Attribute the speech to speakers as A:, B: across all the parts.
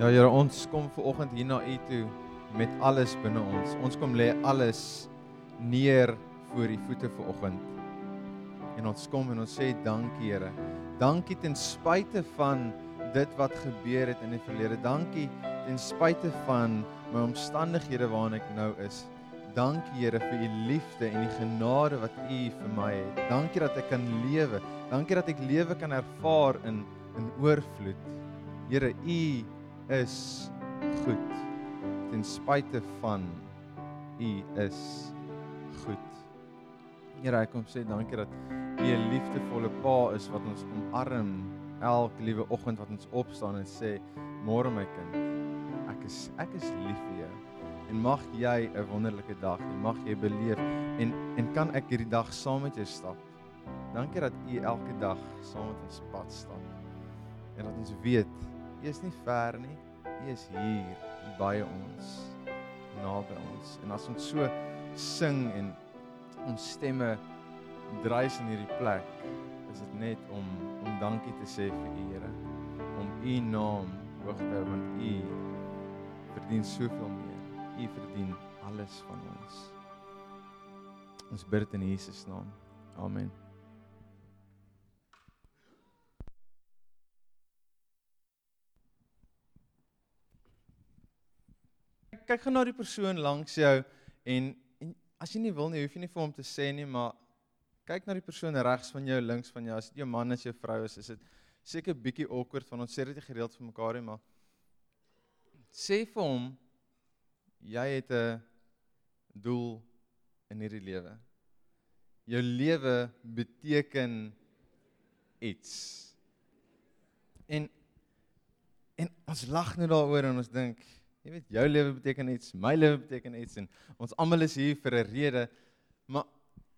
A: Ja Here, ons kom ver oggend hier na U toe met alles binne ons. Ons kom lê alles neer voor U voete ver oggend. En ons kom en ons sê dankie Here. Dankie ten spyte van dit wat gebeur het in die verlede. Dankie ten spyte van my omstandighede waarin ek nou is. Dankie Here vir u liefde en die genade wat u vir my het. Dankie dat ek kan lewe. Dankie dat ek lewe kan ervaar in in oorvloed. Here, u is goed. Ten spyte van U is goed. Here, ek kom sê dankie dat U 'n liefdevolle Pa is wat ons omarm elke liewe oggend wat ons opstaan en sê, "Môre my kind, ek is ek is lief vir jou." En mag jy 'n wonderlike dag hê. Mag jy beleef en en kan ek hierdie dag saam met jou stap. Dankie dat U elke dag saam met ons pad stap. En dat ons weet U is nie ver nie. U is hier by ons, naby ons. En as ons so sing en ons stemme dreis in hierdie plek, is dit net om om dankie te sê vir U Here, om U naam hoog te hou want U verdien soveel meer. U verdien alles van ons. Ons bid in Jesus naam. Amen. Kyk gou na die persoon langs jou en en as jy nie wil nie, hoef jy nie vir hom te sê nie, maar kyk na die persoon regs van jou, links van jou. As dit jou man is, jou vrou is, is dit seker bietjie awkward van ons sê dit gereeld vir mekaar nie, maar sê vir hom jy het 'n doel in hierdie lewe. Jou lewe beteken iets. En en ons lag net daaroor en ons dink Jy weet jou lewe beteken iets, my lewe beteken iets en ons almal is hier vir 'n rede. Maar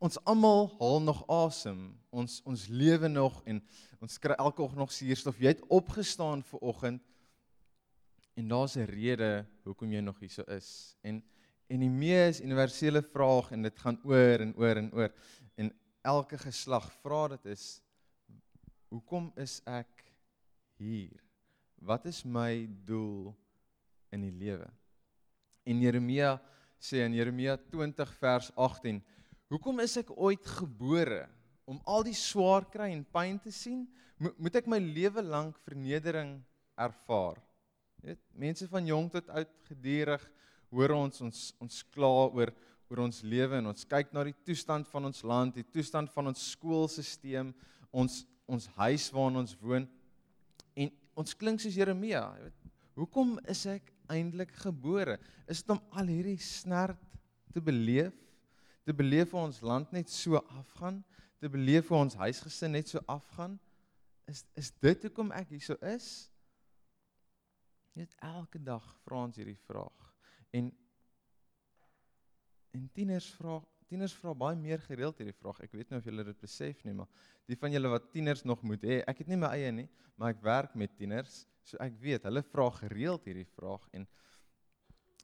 A: ons almal haal nog asem. Ons ons lewe nog en ons kry elke oggend nog suurstof. Jy het opgestaan vir oggend en daar's 'n rede hoekom jy nog hier so is. En en die mees universele vraag en dit gaan oor en oor en oor en elke geslag vra dit is hoekom is ek hier? Wat is my doel? In die lewe. En Jeremia sê in Jeremia 20 vers 18: "Hoekom is ek ooit gebore om al die swaar kry en pyn te sien? Mo moet ek my lewe lank vernedering ervaar?" Jy weet, mense van jong tot oud gedurig hoor ons ons ons kla oor oor ons lewe en ons kyk na die toestand van ons land, die toestand van ons skoolstelsel, ons ons huis waarin ons woon en ons klink soos Jeremia, jy weet, hoekom is ek eintlik gebore? Is dit om al hierdie snert te beleef? Te beleef hoe ons land net so afgaan? Te beleef hoe ons huisgesin net so afgaan? Is is dit hoekom ek hier so is? Net elke dag vra ons hierdie vraag. En en tieners vra tieners vra baie meer gereeld hierdie vraag. Ek weet nie of julle dit besef nie, maar die van julle wat tieners nog moet hê, ek het nie my eie nie, maar ek werk met tieners. So ek weet, hulle vra gereeld hierdie vraag en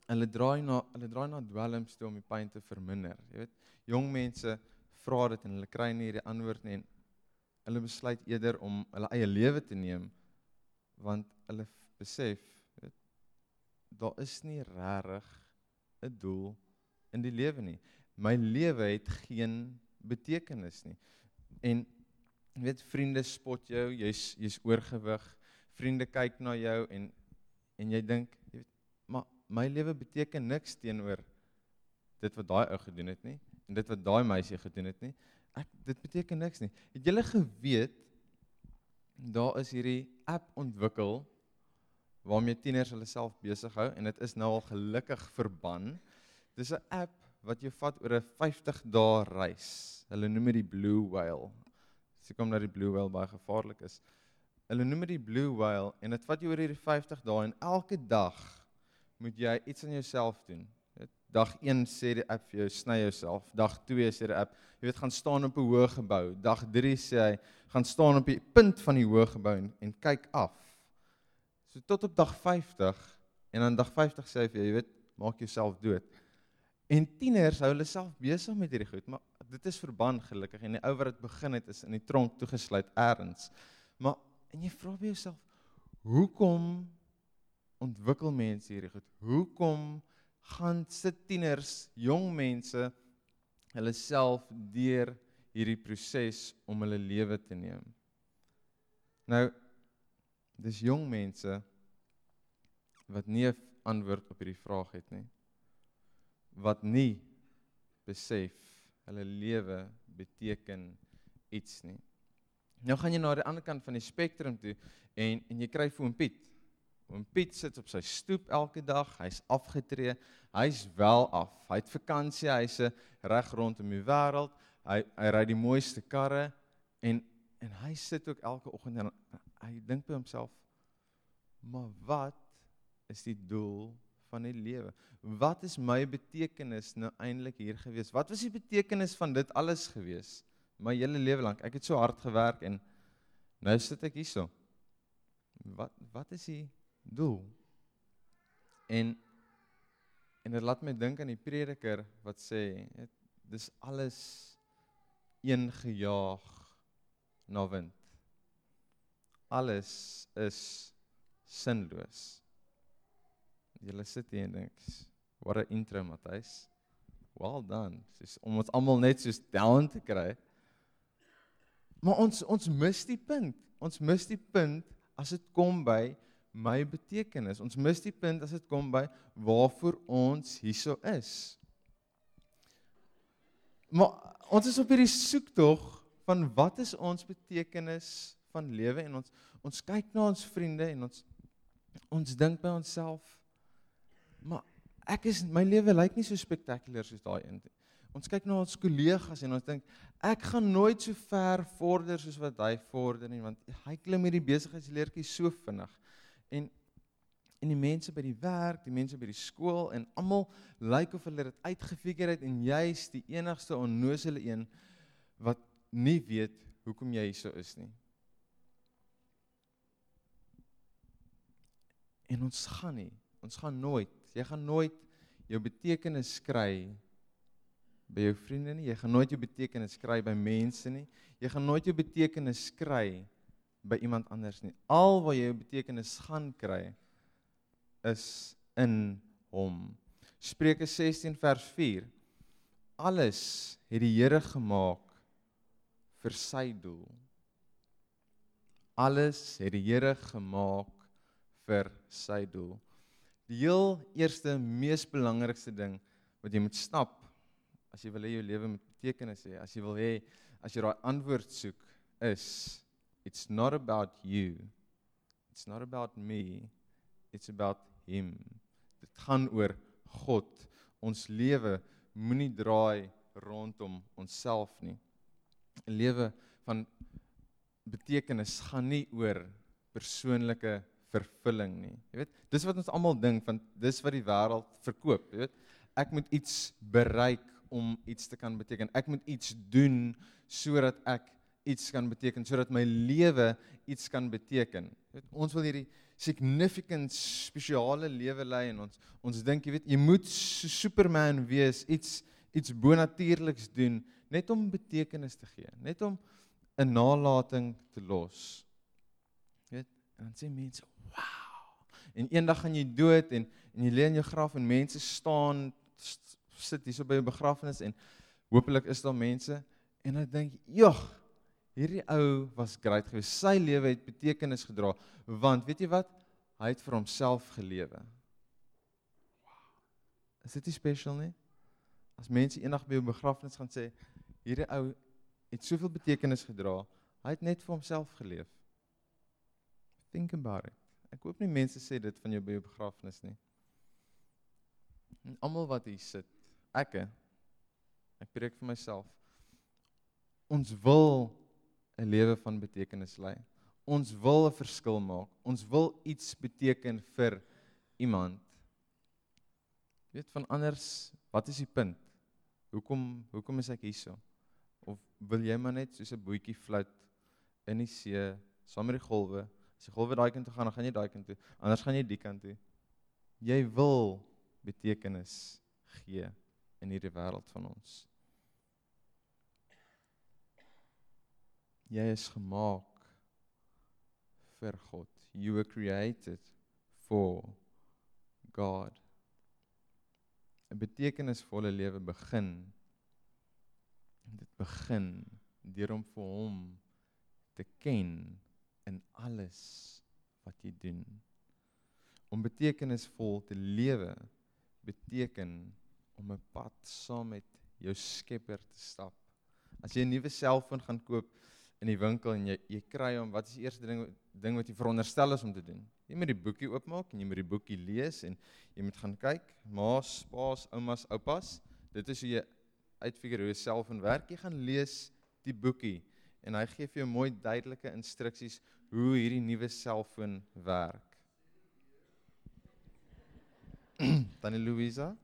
A: hulle draai na hulle draai na dwelms toe om die pyn te verminder. Jy weet, jong mense vra dit en hulle kry nie die antwoord nie en hulle besluit eerder om hulle eie lewe te neem want hulle besef, weet, daar is nie regtig 'n doel in die lewe nie. My lewe het geen betekenis nie. En weet vriende spot jou, jy's jy's oorgewig vriende kyk na jou en en jy dink jy weet maar my lewe beteken niks teenoor dit wat daai ou gedoen het nie en dit wat daai meisie gedoen het nie. Ek dit beteken niks nie. Het julle geweet daar is hierdie app ontwikkel waarmee tieners hulle self besig hou en dit is nou al gelukkig verban. Dis 'n app wat jou vat oor 'n 50 dae reis. Hulle noem dit die blue whale. Sê kom dat die blue whale baie gevaarlik is Hulle noem dit die blue whale en dit vat jou oor hierdie 50 dae en elke dag moet jy iets aan jouself doen. Dag 1 sê die app vir jou sny jouself. Dag 2 sê die app jy weet gaan staan op 'n hoë gebou. Dag 3 sê hy gaan staan op die punt van die hoë gebou en, en kyk af. So tot op dag 50 en dan dag 50 sê hy vir jou jy weet maak jouself dood. En tieners hou hulle self besig met hierdie goed, maar dit is verband gelukkig en die ou wat dit begin het is in die tronk toegesluit eers. Maar En jy vra by jouself, hoekom ontwikkel mense hierdie goed? Hoekom gaan sit tieners, jong mense hulle self deur hierdie proses om hulle lewe te neem? Nou dis jong mense wat nie 'n antwoord op hierdie vraag het nie. Wat nie besef hulle lewe beteken iets nie. Nou gaan jy na die ander kant van die spektrum toe en en jy kry vir oom Piet. Oom Piet sit op sy stoep elke dag, hy's afgetree, hy's wel af. Hy het vakansie, hy's reg rondom die wêreld. Hy hy ry die mooiste karre en en hy sit ook elke oggend en hy dink by homself: "Maar wat is die doel van die lewe? Wat is my betekenis nou eintlik hier gewees? Wat was die betekenis van dit alles gewees? My hele lewe lank. Ek het so hard gewerk en nou sit ek hierso. Wat wat is die doel? En en dit laat my dink aan die prediker wat sê, het, dis alles een gejaag na wind. Alles is sinloos. Jy sit hier en dink, what a intro Matthys. Well done. Dis om ons almal net so down te kry. Maar ons ons mis die punt. Ons mis die punt as dit kom by my betekenis. Ons mis die punt as dit kom by waarvoor ons hierso is. Maar ons is op hierdie soektog van wat is ons betekenis van lewe en ons ons kyk na ons vriende en ons ons dink by onsself maar ek is my lewe lyk nie so spektakulêr soos daai een nie. Ons kyk na ons kollegas en ons dink ek gaan nooit so ver vorder soos wat hy vorder nie want hy klim hierdie besigheidsleertjie so vinnig. En en die mense by die werk, die mense by die skool en almal lyk of hulle dit uitgefigure het en jy's die enigste onnosele een wat nie weet hoekom jy hier so is nie. En ons gaan nie, ons gaan nooit, jy gaan nooit jou betekenis kry by jou vriende nie. Jy gaan nooit jou betekenis kry by mense nie. Jy gaan nooit jou betekenis kry by iemand anders nie. Al wat jy jou betekenis gaan kry is in hom. Spreuke 16 vers 4. Alles het die Here gemaak vir sy doel. Alles het die Here gemaak vir sy doel. Die heel eerste mees belangrikste ding wat jy moet stap as jy wil hê jou lewe moet betekenis hê, as jy wil hê as jy daai antwoord soek is it's not about you. It's not about me. It's about him. Dit gaan oor God. Ons lewe moenie draai rondom onsself nie. 'n Lewe van betekenis gaan nie oor persoonlike vervulling nie. Jy weet, dis wat ons almal dink van dis wat die wêreld verkoop, jy weet. Ek moet iets bereik om iets te kan beteken. Ek moet iets doen sodat ek iets kan beteken, sodat my lewe iets kan beteken. Ons wil hierdie significant spesiale lewe lei en ons ons dink jy weet jy moet so superman wees, iets iets bonatuurliks doen net om betekenis te gee, net om 'n nalatiging te los. Jy weet, en dan sê mense, "Wow." En eendag gaan jy dood en en jy lê in jou graf en mense staan sit hier so by 'n begrafnis en hopelik is daar mense en ek dink, "Jogg, hierdie ou was great geweest. Sy lewe het betekenis gedra want weet jy wat? Hy het vir homself gelewe." Is dit nie special nie? As mense eendag by 'n begrafnis gaan sê, "Hierdie ou het soveel betekenis gedra. Hy het net vir homself geleef." Think about it. Ek hoop nie mense sê dit van jou by jou begrafnis nie. En almal wat hier sit, ek ek preek vir myself. Ons wil 'n lewe van betekenis lei. Ons wil 'n verskil maak. Ons wil iets beteken vir iemand. Weet van anders, wat is die punt? Hoekom hoekom is ek hierso? Of wil jy maar net soos 'n bootjie float in die see saam met die golwe? As die golwe daai kant toe gaan, dan gaan jy daai kant toe. Anders gaan jy die kant toe. Jy wil betekenis gee in hierdie wêreld van ons. Jy is gemaak vir God. You were created for God. 'n Betekenisvolle lewe begin dit begin deur om vir hom te ken in alles wat jy doen. Om betekenisvol te lewe beteken om 'n pad saam met jou Skepper te stap. As jy 'n nuwe selfoon gaan koop in die winkel en jy jy kry hom, wat is die eerste ding ding wat jy veronderstel is om te doen? Jy moet die boekie oopmaak en jy moet die boekie lees en jy moet gaan kyk, ma's, pa's, oumas, oupas. Dit is hoe jy uitfigure hoe 'n selfoon werk. Jy gaan lees die boekie en hy gee vir jou mooi duidelike instruksies hoe hierdie nuwe selfoon werk. Tannie Louisa.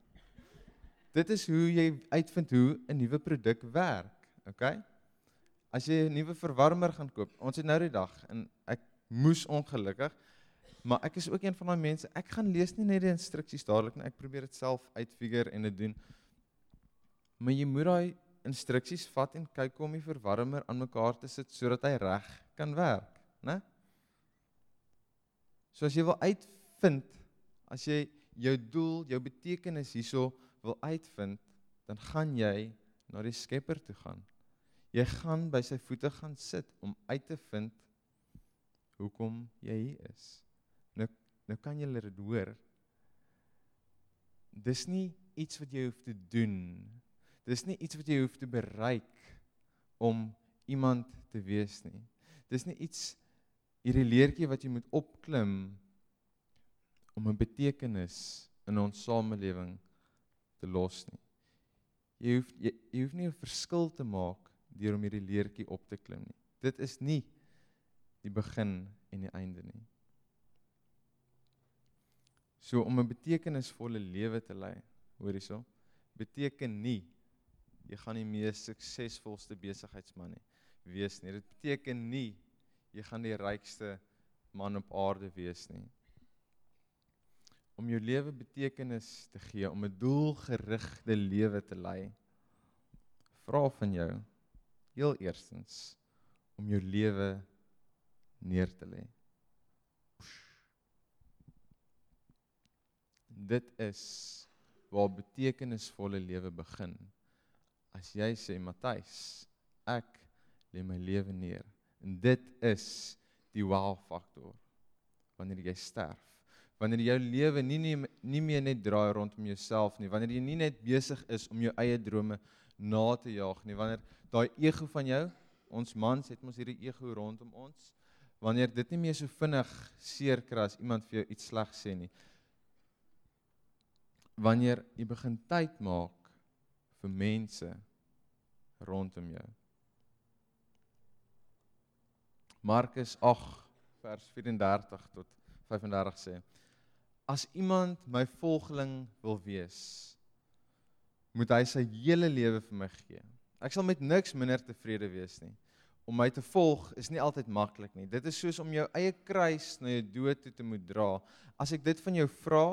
A: Dit is hoe jy uitvind hoe 'n nuwe produk werk, okay? As jy 'n nuwe verwarmer gaan koop. Ons het nou die dag en ek moes ongelukkig maar ek is ook een van daai mense. Ek gaan lees nie net die instruksies dadelik nie. Ek probeer dit self uitfigure en dit doen. Maar jy moet daai instruksies vat en kyk hoe om die verwarmer aan mekaar te sit sodat hy reg kan werk, né? So as jy wil uitvind as jy jou doel, jou betekenis hierso wil uitvind, dan gaan jy na die Skepper toe gaan. Jy gaan by sy voete gaan sit om uit te vind hoekom jy hier is. Nou nou kan jy dit hoor. Dis nie iets wat jy hoef te doen. Dis nie iets wat jy hoef te bereik om iemand te wees nie. Dis nie iets hierdie leertjie wat jy moet opklim om 'n betekenis in ons samelewing te los nie. Jy hoef jy, jy hoef nie 'n verskil te maak deur om hierdie leertjie op te klim nie. Dit is nie die begin en die einde nie. So om 'n betekenisvolle lewe te lei, hoor hierso, beteken nie jy gaan die mees suksesvolste besigheidsman nie wees nie. Dit beteken nie jy gaan die rykste man op aarde wees nie om jou lewe betekenis te gee, om 'n doelgerigte lewe te lei. Vra van jou heel eerstens om jou lewe neer te lê. Dit is waar betekenisvolle lewe begin. As jy sê Matthys, ek lê my lewe neer. En dit is die wow faktor wanneer jy sterf wanneer jou lewe nie, nie nie meer net draai rondom jouself nie, wanneer jy nie net besig is om jou eie drome na te jaag nie, wanneer daai ego van jou, ons mans het mos hierdie ego rondom ons, wanneer dit nie meer so vinnig seer kry as iemand vir jou iets sleg sê nie. Wanneer jy begin tyd maak vir mense rondom jou. Markus 8 vers 34 tot 35 sê as iemand my volgeling wil wees, moet hy sy hele lewe vir my gee. Ek sal met niks minder tevrede wees nie. Om my te volg is nie altyd maklik nie. Dit is soos om jou eie kruis na jou dood toe te moet dra. As ek dit van jou vra,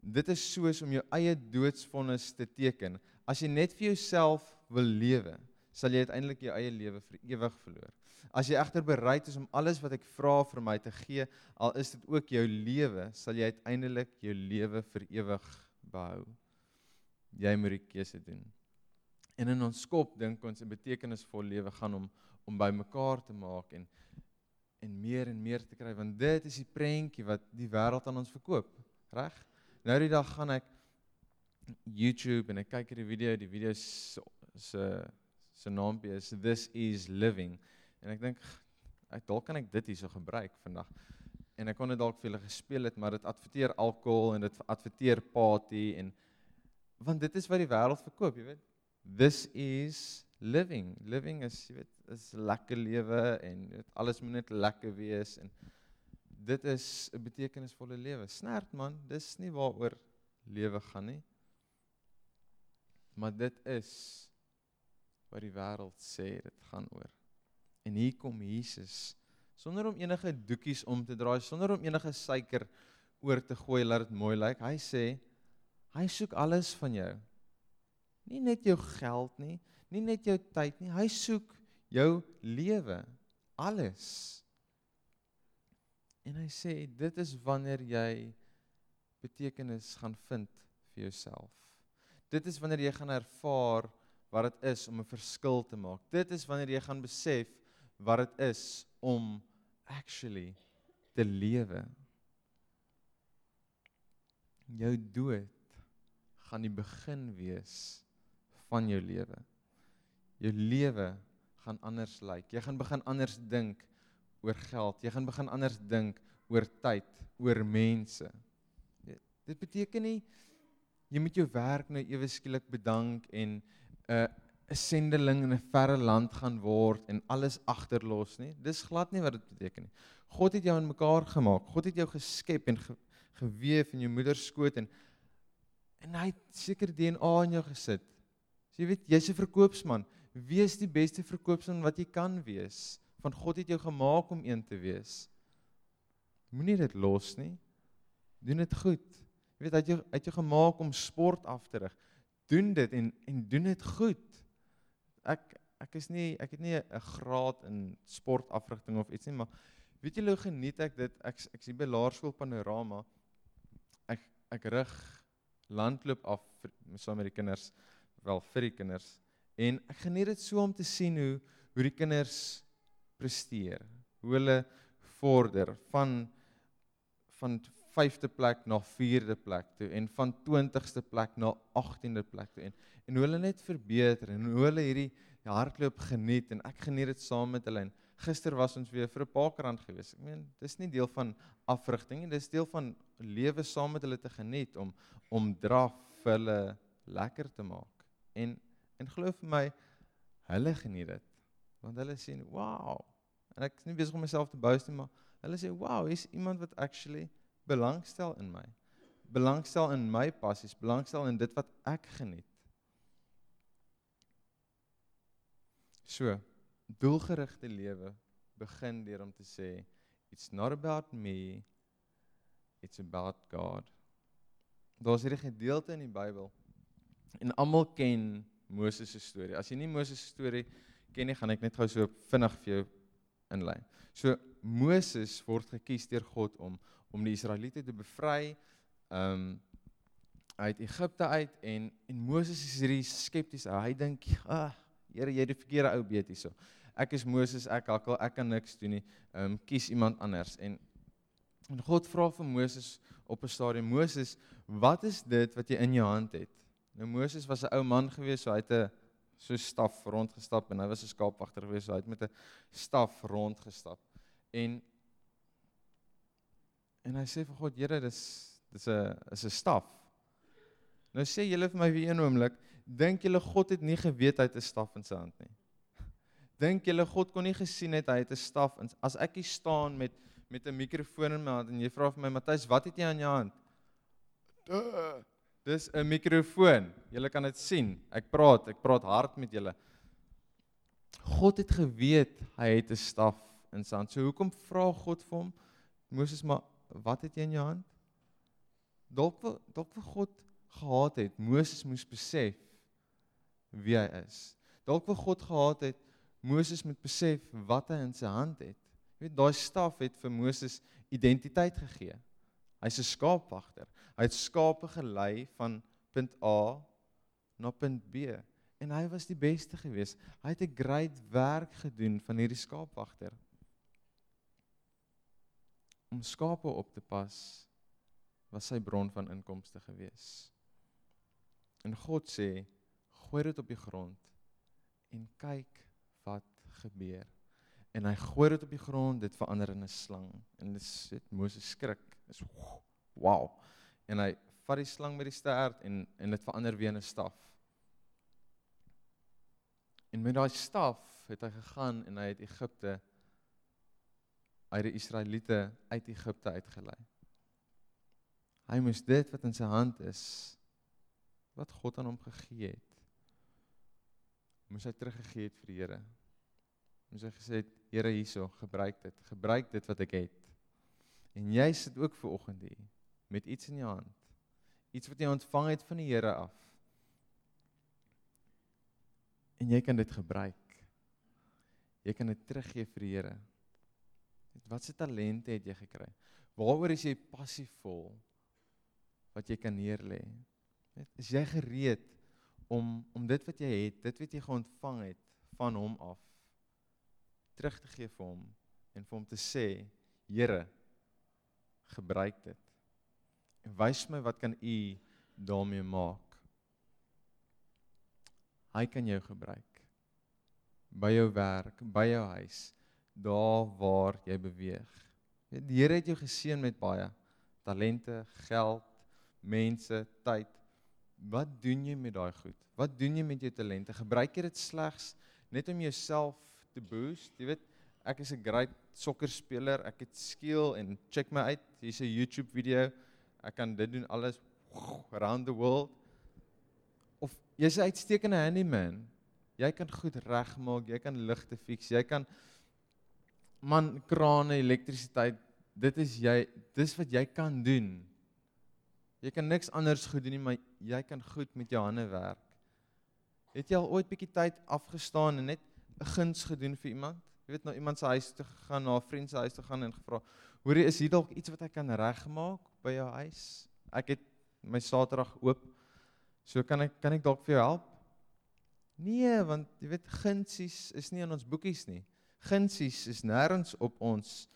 A: dit is soos om jou eie doodsvonnis te teken. As jy net vir jouself wil lewe, sal jy uiteindelik jou eie lewe vir ewig verloor. As jy egter bereid is om alles wat ek vra vir my te gee, al is dit ook jou lewe, sal jy uiteindelik jou lewe vir ewig behou. Jy moet die keuse doen. En in ons skop dink ons 'n betekenisvol lewe gaan om om by mekaar te maak en en meer en meer te kry want dit is die prentjie wat die wêreld aan ons verkoop, reg? Nou die dag gaan ek YouTube en ek kyk hierdie video, die video se se se naampie is This is Living. En ek dink ek dalk kan ek dit hierso gebruik vandag. En ek kon dit dalk vir julle gespeel het, maar dit adverteer alkohol en dit adverteer party en want dit is wat die wêreld verkoop, jy weet. This is living. Living is jy weet is lekker lewe en jy weet alles moet net lekker wees en dit is 'n betekenisvolle lewe. Snert man, dis nie waaroor lewe gaan nie. Maar dit is wat die wêreld sê dit gaan oor. En hier kom Jesus sonder om enige doekies om te draai, sonder om enige suiker oor te gooi laat dit mooi lyk. Hy sê hy soek alles van jou. Nie net jou geld nie, nie net jou tyd nie. Hy soek jou lewe, alles. En hy sê dit is wanneer jy betekenis gaan vind vir jouself. Dit is wanneer jy gaan ervaar wat dit is om 'n verskil te maak. Dit is wanneer jy gaan besef wat dit is om actually te lewe. Jou dood gaan die begin wees van jou lewe. Jou lewe gaan anders lyk. Jy gaan begin anders dink oor geld. Jy gaan begin anders dink oor tyd, oor mense. Dit beteken nie jy moet jou werk nou ewe skielik bedank en 'n uh, 'n sendeling in 'n verre land gaan word en alles agterlos nie. Dis glad nie wat dit beteken nie. God het jou in mekaar gemaak. God het jou geskep en ge, geweef in jou moeder se skoot en en hy het seker DNA in jou gesit. So jy weet, jy's 'n verkoopsman. Wees die beste verkoopsman wat jy kan wees. Want God het jou gemaak om een te wees. Moenie dit los nie. Doen dit goed. Jy weet, hy het jou uit jou gemaak om sport af te rig. Doen dit en en doen dit goed. Ek ek is nie ek het nie 'n graad in sportafrigting of iets nie, maar weet julle hoe geniet ek dit? Ek ek sien by Laerskool Panorama. Ek ek rig landloop af vir saam met die kinders, wel vir die kinders. En ek geniet dit so om te sien hoe hoe die kinders presteer. Hoe hulle vorder van van 5de plek na 4de plek toe en van 20ste plek na 18de plek toe en en hoe hulle net verbeter en hoe hulle hierdie hardloop geniet en ek geniet dit saam met hulle en gister was ons weer vir 'n parkrand gewees. Ek meen dis nie deel van afrigting nie, dis deel van lewe saam met hulle te geniet om om draf hulle lekker te maak. En en glo vir my hulle geniet dit want hulle sien wow en ek is nie besig om myself te boast nie maar hulle sê wow hier's iemand wat actually belangstel in my. Belangstel in my passies, belangstel in dit wat ek geniet. So, doelgerigte lewe begin deur om te sê it's not about me, it's about God. Daar's hierdie gedeelte in die Bybel en almal ken Moses se storie. As jy nie Moses se storie ken nie, gaan ek net gou so vinnig vir jou inlei. So Moses word gekies deur God om om die Israeliete te bevry um uit Egipte uit en en Moses is hierdie skepties. Hy dink, "Ag, Here, jy het die verkeerde ou beet hierso. Ek is Moses, ek hakkel, ek kan niks doen nie. Um kies iemand anders." En en God vra vir Moses op 'n stadium, "Moses, wat is dit wat jy in jou hand het?" Nou Moses was 'n ou man gewees, so hy het 'n so staf rondgestap en hy was 'n skaapwagter gewees, so hy het met 'n staf rondgestap. En En hy sê vir God, Here, dis dis 'n is 'n staf. Nou sê julle vir my vir een oomblik, dink julle God het nie geweet hy het 'n staf in sy hand nie? Dink julle God kon nie gesien het hy het 'n staf in as ek hier staan met met 'n mikrofoon in my hand en jy vra vir my Matthys, wat het jy aan jou hand? Duh, dis 'n mikrofoon. Julle kan dit sien. Ek praat, ek praat hard met julle. God het geweet hy het 'n staf in sy hand. So hoekom vra God vir hom? Moses maar wat het jy in jou hand? Dalk wil dalk vir God gehad het Moses moes besef wie hy is. Dalk wil God gehad het Moses moet besef wat hy in sy hand het. Jy weet daai staf het vir Moses identiteit gegee. Hy's 'n skaapwagter. Hy het skape gelei van punt A na punt B en hy was die beste geweest. Hy het 'n great werk gedoen van hierdie skaapwagter om skape op te pas was sy bron van inkomste gewees. En God sê, gooi dit op die grond en kyk wat gebeur. En hy gooi dit op die grond, dit verander in 'n slang en dit sit Moses skrik. Is wow. En hy vat die slang met die stert en en dit verander weer in 'n staf. En met daai staf het hy gegaan en hy het Egipte uit die Israeliete uit Egipte uitgelei. Hy moes dit wat in sy hand is wat God aan hom gegee het moes hy teruggegee het vir die Here. Moes hy gesê het Here hierso, gebruik dit. Gebruik dit wat ek het. En jy sit ook ver oggend hier met iets in jou hand. Iets wat jy ontvang het van die Here af. En jy kan dit gebruik. Jy kan dit teruggee vir die Here. Wat se talente het jy gekry? Waaroor is jy passievol? wat jy kan neerlê. Is jy gereed om om dit wat jy het, dit wat jy geontvang het van hom af terug te gee vir hom en vir hom te sê, Here, gebruik dit. En wys my wat kan u daarmee maak? Hy kan jou gebruik by jou werk, by jou huis, daar waar jy beweeg. Die Here het jou geseën met baie talente, geld, mense, tyd. Wat doen jy met daai goed? Wat doen jy met jou talente? Gebruik jy dit slegs net om jouself te boost? Jy weet, ek is 'n great sokkerspeler. Ek het skill en check my uit. Hier's 'n YouTube video. Ek kan dit doen alles around the world. Of jy's 'n uitstekende handyman. Jy kan goed regmaak, jy kan ligte fix, jy kan man krane, elektrisiteit. Dit is jy, dis wat jy kan doen. Jy kan niks anders goed doen nie, maar jy kan goed met jou hande werk. Het jy al ooit bietjie tyd afgestaan en net 'n guns gedoen vir iemand? Jy weet nou iemand se huis toe gegaan, na 'n vriend se huis toe gaan en gevra, "Hoorie, is hier dalk iets wat ek kan regmaak by jou huis? Ek het my Saterdag oop. So kan ek kan ek dalk vir jou help?" Nee, want jy weet gunsies is nie in ons boekies nie. Gunsies is nêrens op ons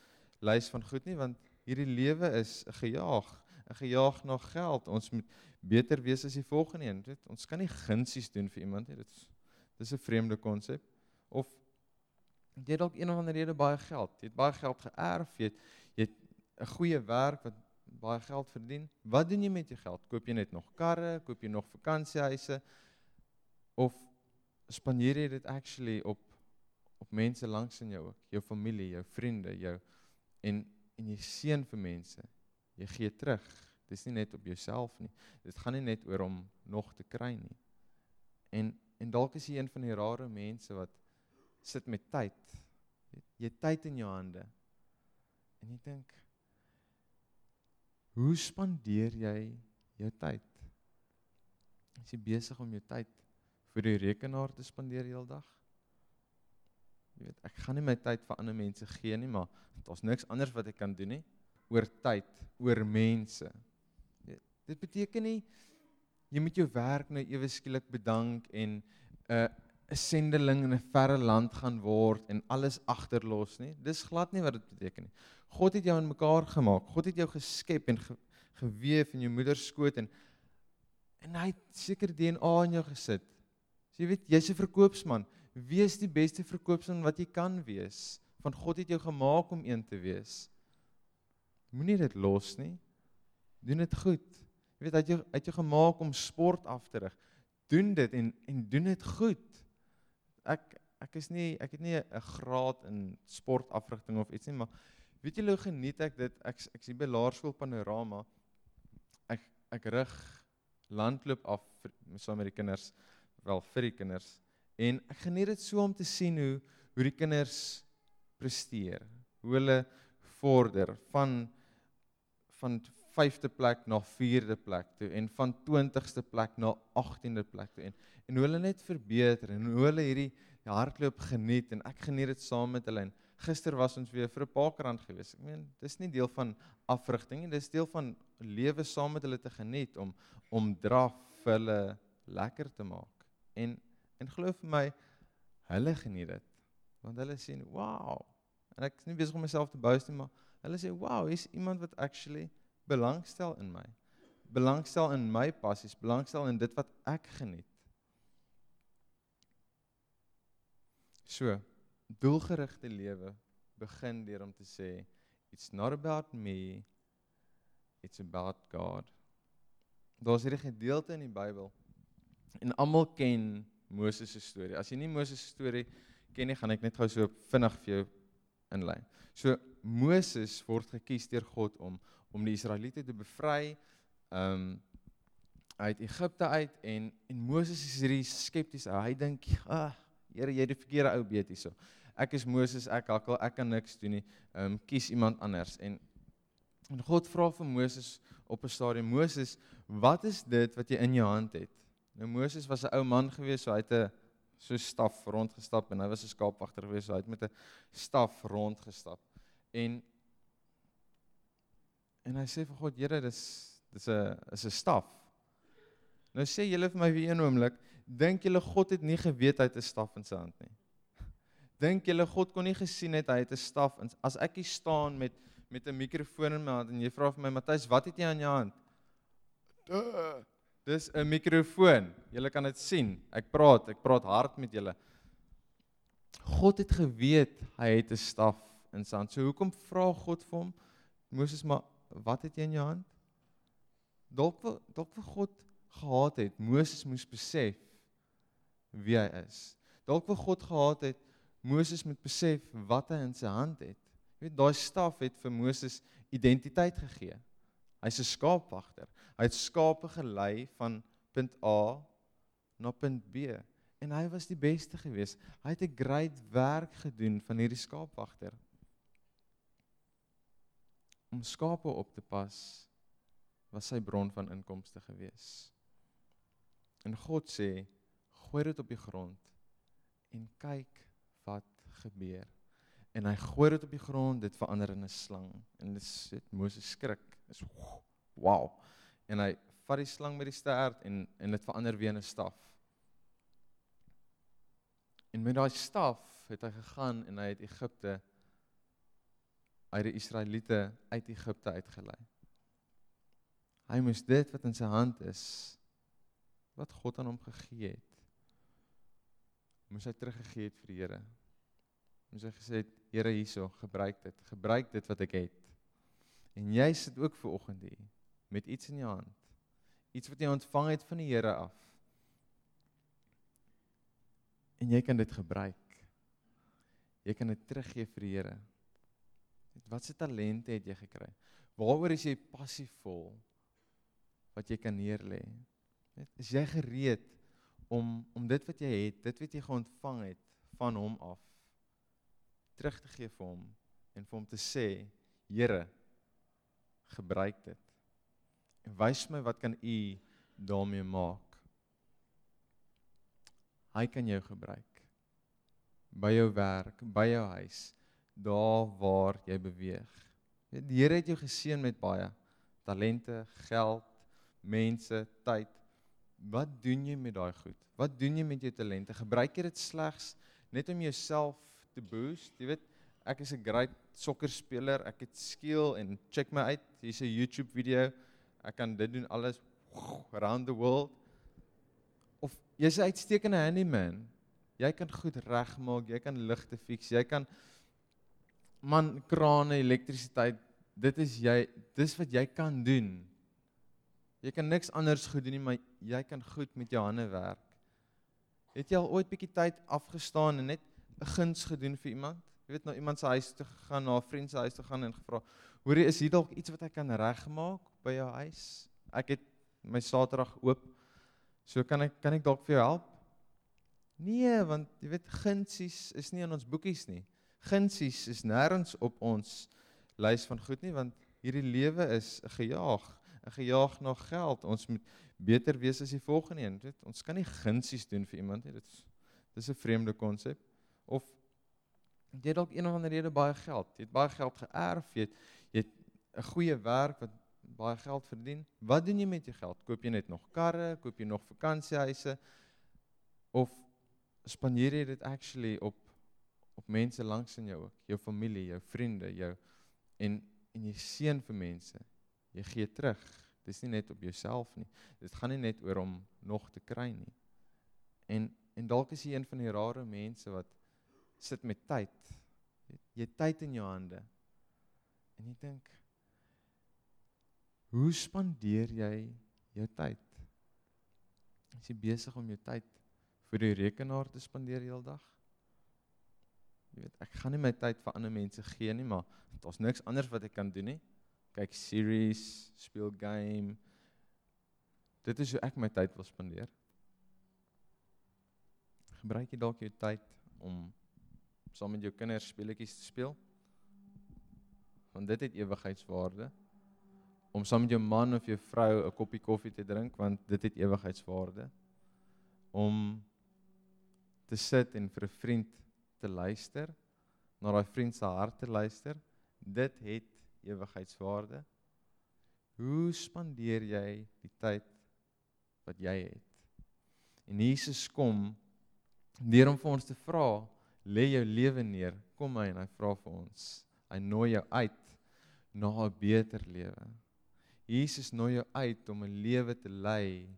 A: lys van goed nie, want hierdie lewe is 'n gejaag, 'n gejaag na geld. Ons moet beter wees as die volgende een, weet. Ons kan nie gunsies doen vir iemand nie. Dit is dis 'n vreemde konsep. Of jy het dalk een of ander rede baie geld. Jy het baie geld geërf, jy het jy het 'n goeie werk wat baie geld verdien. Wat doen jy met jou geld? Koop jy net nog karre, koop jy nog vakansiehuise of spandeer jy dit actually op op mense langs in jou ook, jou familie, jou vriende, jou en en jy seën vir mense. Jy gee terug. Dis nie net op jouself nie. Dit gaan nie net oor om nog te kry nie. En en dalk is jy een van die rare mense wat sit met tyd. Jy het tyd in jou hande. En jy dink hoe spandeer jy jou tyd? Is jy besig om jou tyd vir die rekenaar te spandeer heeldag? Jy weet, ek gaan nie my tyd vir ander mense gee nie, maar daar's niks anders wat ek kan doen nie oor tyd, oor mense. Dit beteken nie jy moet jou werk nou ewe skielik bedank en 'n uh, 'n sendeling in 'n verre land gaan word en alles agterlos nie. Dis glad nie wat dit beteken nie. God het jou in mekaar gemaak. God het jou geskep en ge, gewewe in jou moeder se skoot en en hy het seker DNA in jou gesit. So jy weet, jy's 'n verkoopsman. Wees die beste verkoopsman wat jy kan wees. Want God het jou gemaak om een te wees. Moenie dit los nie. Doen dit goed. Jy weet, hy het jou uit jou gemaak om sport af te rig. Doen dit en en doen dit goed ek ek is nie ek het nie 'n graad in sportafrigting of iets nie, maar weet julle hoe geniet ek dit? Ek ek sien by Laerskool Panorama. Ek ek rig landloop af saam met die kinders, wel vir die kinders. En ek geniet dit so om te sien hoe hoe die kinders presteer. Hoe hulle vorder van van 5de plek na 4de plek toe en van 20ste plek na 18de plek toe en en hoe hulle net verbeter en hoe hulle hierdie hardloop geniet en ek geniet dit saam met hulle en gister was ons weer vir 'n paar krant gewees. Ek meen dis nie deel van afrigting nie, dis deel van lewe saam met hulle te geniet om om draf vir hulle lekker te maak. En en glo vir my hulle geniet dit want hulle sien wow en ek is nie besig om myself te boast nie maar hulle sê wow hier's iemand wat actually belangstel in my. Belangstel in my passies, belangstel in dit wat ek geniet. So, doelgerigte lewe begin deur om te sê it's not about me, it's about God. Daar's hierdie gedeelte in die Bybel en almal ken Moses se storie. As jy nie Moses se storie ken nie, gaan ek net gou so vinnig vir jou inlei. So Moses word gekies deur God om om die Israeliete te bevry um uit Egipte uit en en Moses is hierdie skepties. Hy dink, "Ag, ah, Here, jy het die verkeerde ou beet hierso. Ek is Moses, ek hakkel, ek kan niks doen nie. Um kies iemand anders." En en God vra vir Moses op 'n stadium, "Moses, wat is dit wat jy in jou hand het?" Nou Moses was 'n ou man gewees, so hy het 'n so staf rondgestap en hy was 'n skaapwagter gewees, so hy het met 'n staf rondgestap. En En hy sê vir God, Here, dis Dis 'n is 'n staf. Nou sê julle vir my vir een oomblik, dink julle God het nie geweet hy het 'n staf in sy hand nie? Dink julle God kon nie gesien het hy het 'n staf in as ek hier staan met met 'n mikrofoon in my hand en jy vra vir my Matthys, wat het jy aan jou hand? Duh. Dis 'n mikrofoon. Julle kan dit sien. Ek praat, ek praat hard met julle. God het geweet hy het 'n staf in sy hand. So hoekom vra God vir hom? Moses, maar wat het jy in jou hand? Dalk wil dalk wil God gehad het Moses moes besef wie hy is. Dalk wil God gehad het Moses moet besef wat hy in sy hand het. Jy weet daai staf het vir Moses identiteit gegee. Hy's 'n skaapwagter. Hy het skape gelei van punt A na punt B en hy was die beste gewees. Hy het 'n great werk gedoen van hierdie skaapwagter. Om skape op te pas was sy bron van inkomste gewees. En God sê, gooi dit op die grond en kyk wat gebeur. En hy gooi dit op die grond, dit verander in 'n slang en dit sit Moses skrik. Is wow. En hy vat die slang met die stert en en dit verander weer in 'n staf. En met daai staf het hy gegaan en hy het Egipte uit die Israeliete uit Egipte uitgelei. Hy moes dit wat in sy hand is wat God aan hom gegee het moes hy teruggegee het vir die Here. Moes hy gesê het Here hierso, gebruik dit. Gebruik dit wat ek het. En jy sit ook ver oggend hier met iets in jou hand. Iets wat jy ontvang het van die Here af en jy kan dit gebruik. Jy kan dit teruggee vir die Here. Wat se talente het jy gekry? Waaroor is jy passievol wat jy kan neerlê? Is jy gereed om om dit wat jy het, dit wat jy geontvang het van hom af terug te gee vir hom en vir hom te sê, Here, gebruik dit. En wys my wat kan u daarmee maak? Hy kan jou gebruik. By jou werk, by jou huis, daar waar jy beweeg. Die Here het jou geseën met baie talente, geld, mense, tyd. Wat doen jy met daai goed? Wat doen jy met jou talente? Gebruik jy dit slegs net om jouself te boost? Jy weet, ek is 'n great sokkerspeler. Ek het skill en check my uit. Hier's 'n YouTube video. Ek kan dit doen alles around the world jy's 'n uitstekende handyman. Jy kan goed regmaak, jy kan ligte fiks, jy kan man krane, elektrisiteit, dit is jy, dis wat jy kan doen. Jy kan niks anders goed doen nie, maar jy kan goed met jou hande werk. Het jy al ooit bietjie tyd afgestaan en net 'n guns gedoen vir iemand? Jy weet nou iemand se huis toe gegaan, na 'n vriend se huis toe gaan en gevra, "Hoorie, is hier dalk iets wat ek kan regmaak by jou huis?" Ek het my Saterdag oop So kan ek kan ek dalk vir jou help? Nee, want jy weet gunsies is nie in ons boekies nie. Gunsies is nêrens op ons lys van goed nie want hierdie lewe is 'n gejaag, 'n gejaag na geld. Ons moet beter wees as die volgende een, weet. Ons kan nie gunsies doen vir iemand nie. Dit is 'n vreemde konsep. Of jy het dalk een of ander rede baie geld. Jy het baie geld geërf, jy het jy het 'n goeie werk wat baie geld verdien. Wat doen jy met jou geld? Koop jy net nog karre, koop jy nog vakansiehuise of spandeer jy dit actually op op mense langs in jou ook, jou familie, jou vriende, jou en en jy seën vir mense. Jy gee terug. Dis nie net op jouself nie. Dit gaan nie net oor om nog te kry nie. En en dalk is jy een van die rare mense wat sit met tyd. Jy het tyd in jou hande. En jy dink Hoe spandeer jy jou tyd? Is jy besig om jou tyd vir die rekenaar te spandeer heeldag? Jy weet, ek gaan nie my tyd vir ander mense gee nie, maar daar's niks anders wat ek kan doen nie. Kyk series, speel game. Dit is hoe ek my tyd wil spandeer. Gebruik jy dalk jou tyd om saam met jou kinders speletjies te speel? Want dit het ewigheidswaarde om saam met jou man of jou vrou 'n koppie koffie te drink want dit het ewigheidswaarde om te sit en vir 'n vriend te luister na daai vriend se hart te luister dit het ewigheidswaarde Hoe spandeer jy die tyd wat jy het? En Jesus kom deur om vir ons te vra, lê jou lewe neer. Kom hy en hy vra vir ons. Hy nooi jou uit na 'n beter lewe. Jesus nooi jou uit om 'n lewe te lei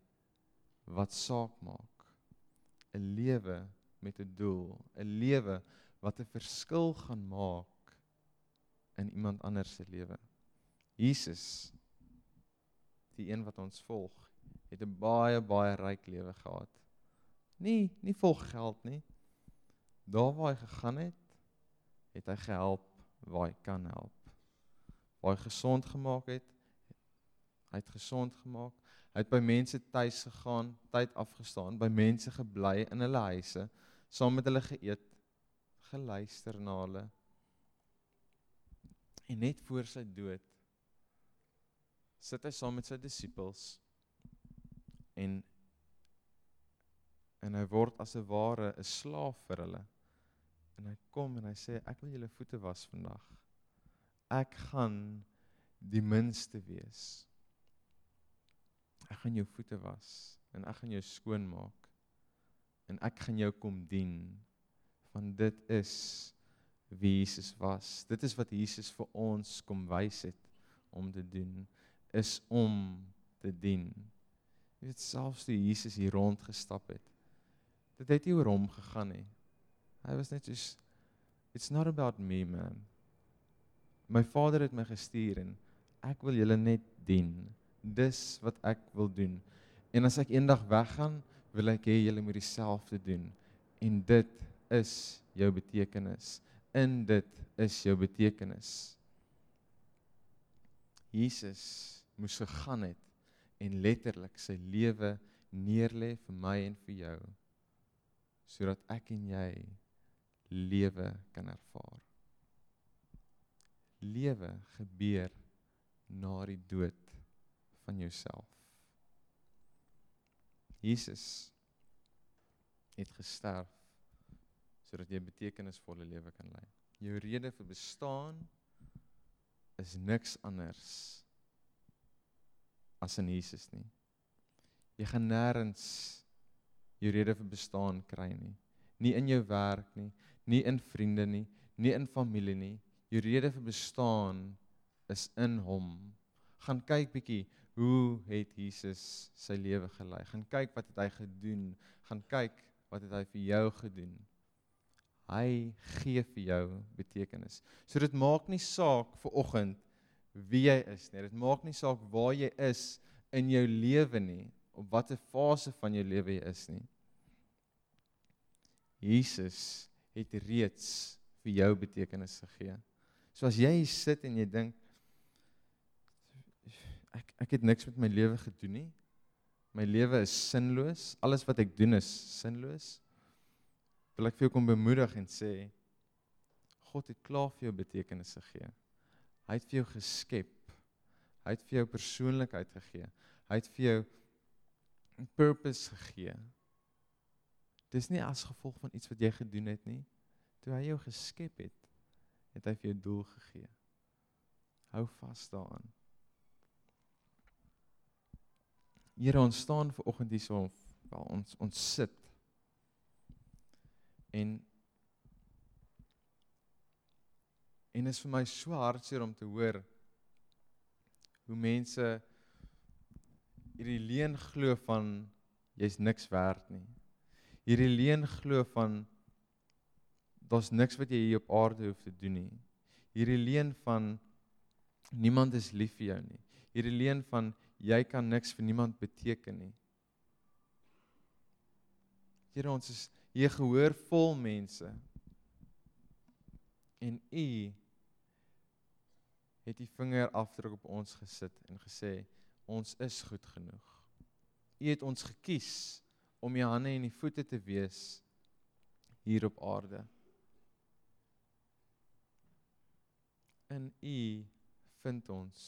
A: wat saak maak. 'n Lewe met 'n doel, 'n lewe wat 'n verskil gaan maak in iemand anders se lewe. Jesus die een wat ons volg, het 'n baie baie ryk lewe gehad. Nie nie vol geld nie. Daar waar hy gegaan het, het hy gehelp waar hy kan help. Waar hy gesond gemaak het, hy het gesond gemaak. Hy het by mense tuis gegaan, tyd afgestaan, by mense gebly in hulle huise, saam met hulle geëet, geluister na hulle. En net voor sy dood sit hy saam met sy disippels en en hy word as 'n ware 'n slaaf vir hulle. En hy kom en hy sê ek wil julle voete was vandag. Ek gaan die minste wees. Ek gaan jou voete was en ek gaan jou skoon maak. En ek gaan jou kom dien. Want dit is wie Jesus was. Dit is wat Jesus vir ons kom wys het om te doen is om te dien. Jy weet selfs toe Jesus hier rond gestap het. Dit het nie oor hom gegaan nie. Hy was net soos it's not about me man. My Vader het my gestuur en ek wil julle net dien. Dis wat ek wil doen. En as ek eendag weggaan, wil ek hê julle moet dieselfde doen. En dit is jou betekenis. In dit is jou betekenis. Jesus moes gegaan het en letterlik sy lewe neerlê vir my en vir jou sodat ek en jy lewe kan ervaar. Lewe gebeur na die dood van jouself. Jesus het gesterf sodat jy betekenisvolle lewe kan lei. Jou rede vir bestaan is niks anders as in Jesus nie. Jy gaan nêrens jou rede vir bestaan kry nie. Nie in jou werk nie, nie in vriende nie, nie in familie nie. Jou rede vir bestaan is in hom. Gaan kyk bietjie hoe het Jesus sy lewe gelei? Gaan kyk wat het hy gedoen? Gaan kyk wat het hy vir jou gedoen? Hy gee vir jou betekenis. So dit maak nie saak vir oggend wie jy is nie. Dit maak nie saak waar jy is in jou lewe nie, op watter fase van jou lewe jy is nie. Jesus het reeds vir jou betekenis gegee. So as jy sit en jy dink ek ek het niks met my lewe gedoen nie. My lewe is sinloos. Alles wat ek doen is sinloos. Wil ek vir jou kom bemoedig en sê God het klaar vir jou betekenis gegee. Hy het vir jou geskep. Hy het vir jou persoonlikheid gegee. Hy het vir jou 'n purpose gegee. Dis nie as gevolg van iets wat jy gedoen het nie. Toe hy jou geskep het, het hy vir jou doel gegee. Hou vas daaraan. Here ons staan ver oggend hier so waar ons ons sit. En En is vir my so hartseer om te hoor hoe mense hierdie leuen glo van jy's niks werd nie. Hierdie leuen glo van daar's niks wat jy hier op aarde hoef te doen nie. Hierdie leuen van niemand is lief vir jou nie. Hierdie leuen van jy kan niks vir niemand beteken nie. Here ons is hier gehoor vol mense. En u het die vingerafdruk op ons gesit en gesê ons is goed genoeg. U het ons gekies om u hande en die voete te wees hier op aarde. In u vind ons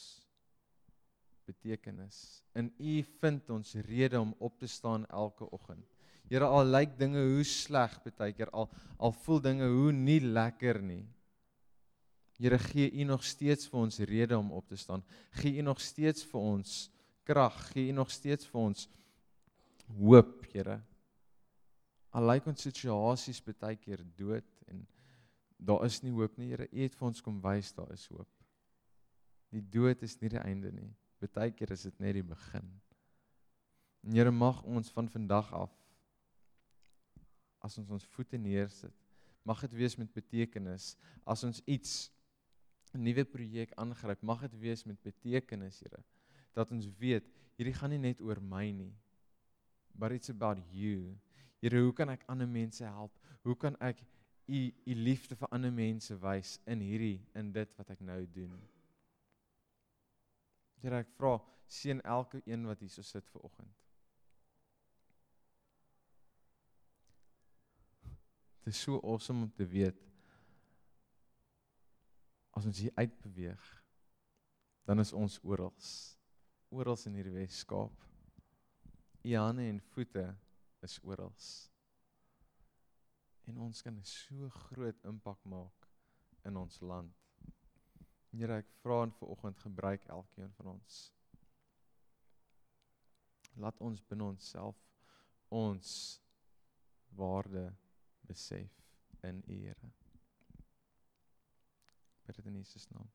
A: betekenis. In u vind ons rede om op te staan elke oggend. Here al lyk dinge hoe sleg baie keer al al voel dinge hoe nie lekker nie. Here gee U nog steeds vir ons rede om op te staan. Gee U nog steeds vir ons krag, gee U nog steeds vir ons hoop, Here. Al lyk ons situasies baie keer dood en daar is nie hoop nie, Here. U het vir ons kom wys daar is hoop. Die dood is nie die einde nie. Baie keer is dit net die begin. En Here mag ons van vandag af as ons ons voete neersit, mag dit wees met betekenis. As ons iets 'n nuwe projek aangryp, mag dit wees met betekenis, Here. Dat ons weet, hierdie gaan nie net oor my nie. But it's about you. Here, hoe kan ek ander mense help? Hoe kan ek u u liefde vir ander mense wys in hierdie in dit wat ek nou doen? Here, ek vra seën elke een wat hier so sit ver oggend. Dit is so awesome om te weet as ons hier uitbeweeg, dan is ons oral. Oral in hierdie Weskaap. U hande en voete is oral. En ons kan so groot impak maak in ons land. Here, ek vra en vir oggend gebruik elkeen van ons. Laat ons binne onsself ons waarde besef in U, Here bid dit in Jesus naam.